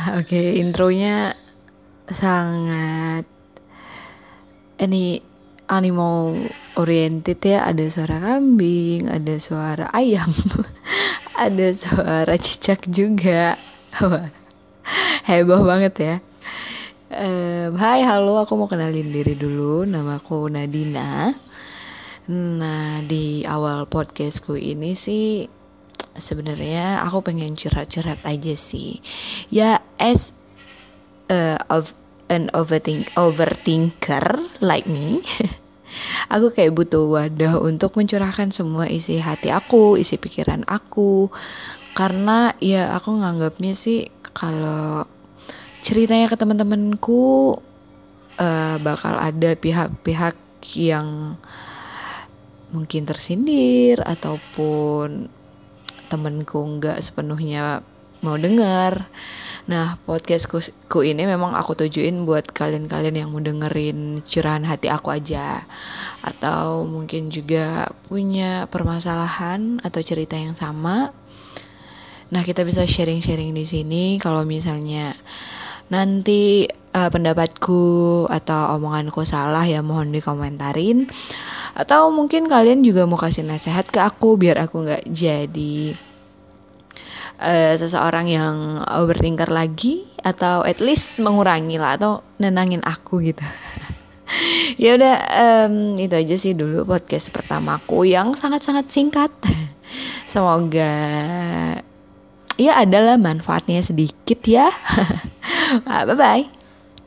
Oke, okay, intronya sangat ini animal oriented ya. Ada suara kambing, ada suara ayam, ada suara cicak juga. Heboh banget ya. Uh, hai, halo, aku mau kenalin diri dulu. Nama aku Nadina. Nah, di awal podcastku ini sih sebenarnya aku pengen curhat-curhat aja sih. Ya as uh, of an overthink overthinker like me aku kayak butuh wadah untuk mencurahkan semua isi hati aku isi pikiran aku. Karena ya aku nganggapnya sih kalau ceritanya ke teman-temanku uh, bakal ada pihak-pihak yang mungkin tersindir ataupun temenku nggak sepenuhnya mau dengar. Nah, podcastku ini memang aku tujuin buat kalian-kalian yang mau dengerin curahan hati aku aja. Atau mungkin juga punya permasalahan atau cerita yang sama. Nah, kita bisa sharing-sharing di sini kalau misalnya nanti uh, pendapatku atau omonganku salah ya mohon dikomentarin atau mungkin kalian juga mau kasih nasihat ke aku biar aku nggak jadi uh, seseorang yang overthinker lagi atau at least mengurangi lah atau nenangin aku gitu. Ya udah um, itu aja sih dulu podcast pertamaku yang sangat-sangat singkat. Semoga ya adalah manfaatnya sedikit ya. Bye bye